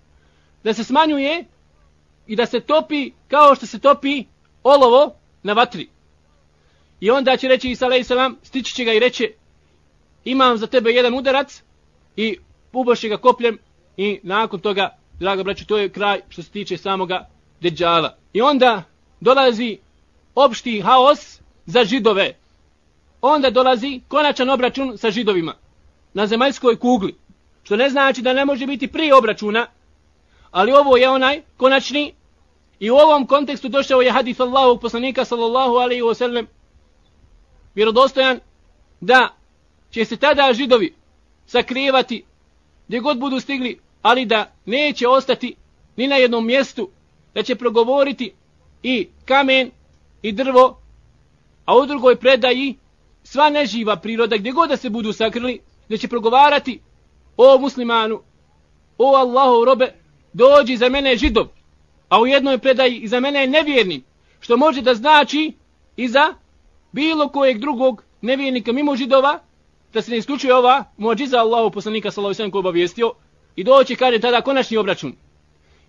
Speaker 1: da se smanjuje i da se topi kao što se topi olovo na vatri. I onda će reći Isa alejhi selam, stići će ga i reće: "Imam za tebe jedan udarac i uboši ga kopljem i nakon toga, draga braćo, to je kraj što se tiče samoga deđala. I onda dolazi opšti haos za židove. Onda dolazi konačan obračun sa židovima na zemaljskoj kugli. Što ne znači da ne može biti prije obračuna, ali ovo je onaj konačni i u ovom kontekstu došao je hadith Allahog poslanika sallallahu alaihi wa sallam vjerodostojan da će se tada židovi sakrivati gdje god budu stigli, ali da neće ostati ni na jednom mjestu, da će progovoriti i kamen i drvo, a u drugoj predaji sva neživa priroda gdje god da se budu sakrili, da će progovarati o muslimanu, o Allahu robe, dođi za mene židov, a u jednoj predaji i za mene je nevjerni, što može da znači i za bilo kojeg drugog nevjernika mimo židova, da se ne isključuje ova muadžiza Allahu poslanika sallallahu alejhi ve sellem koji obavijestio i doći kaže tada konačni obračun.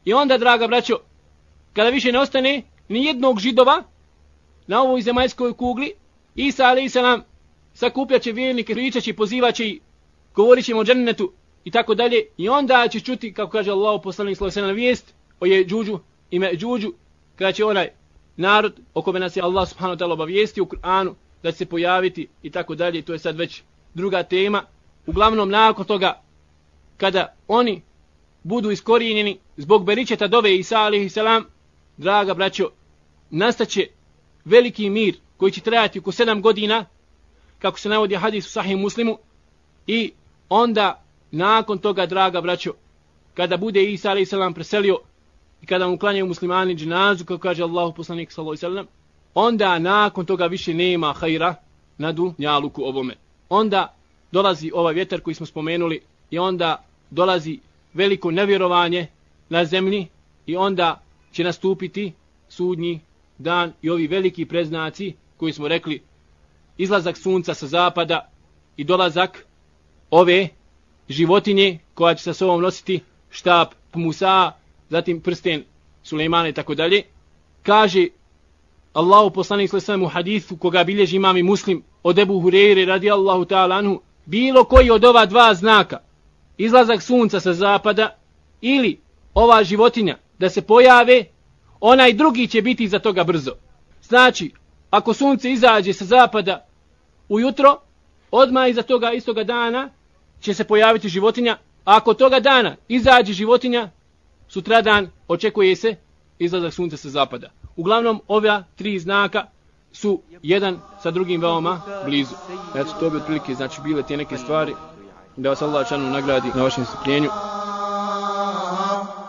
Speaker 1: I onda draga braćo, kada više ne ostane ni jednog židova na ovoj zemaljskoj kugli, Isa alejhi selam sakupljaće vjernike, pričaće, pozivaće i govorit ćemo o džennetu i tako dalje. I onda će čuti, kako kaže Allah poslanik sallallahu alejhi ve sellem vijest o je džuđu i me džuđu, kada će onaj narod o kome nas je Allah subhanahu wa ta'ala obavijesti u Kur'anu da će se pojaviti i tako dalje. To je sad već druga tema. Uglavnom, nakon toga, kada oni budu iskorijenjeni zbog beričeta dove Isa alaihi salam, draga braćo, nastaće veliki mir koji će trajati oko sedam godina, kako se navodi hadis u sahih muslimu, i onda, nakon toga, draga braćo, kada bude Isa a.s. preselio i kada mu klanjaju muslimani džinazu, kako kaže Allahu poslanik sallallahu onda nakon toga više nema hajra na dunjaluku ovome onda dolazi ovaj vjetar koji smo spomenuli i onda dolazi veliko nevjerovanje na zemlji i onda će nastupiti sudnji dan i ovi veliki preznaci koji smo rekli izlazak sunca sa zapada i dolazak ove životinje koja će sa sobom nositi štab Musa, zatim prsten Sulejmana i tako dalje. Kaže Allahu poslanik sallallahu u hadisu koga bilježi imam i muslim od Ebu Hureyre radijallahu ta'ala anhu, bilo koji od ova dva znaka, izlazak sunca sa zapada ili ova životinja da se pojave, onaj drugi će biti za toga brzo. Znači, ako sunce izađe sa zapada ujutro, odmah iza toga istoga dana će se pojaviti životinja, a ako toga dana izađe životinja, sutradan očekuje se izlazak sunca sa zapada. Uglavnom, ova tri znaka su jedan sa drugim veoma blizu. Eto, to bi otprilike, znači, bile te neke stvari da vas Allah čanu nagradi na vašem strpljenju.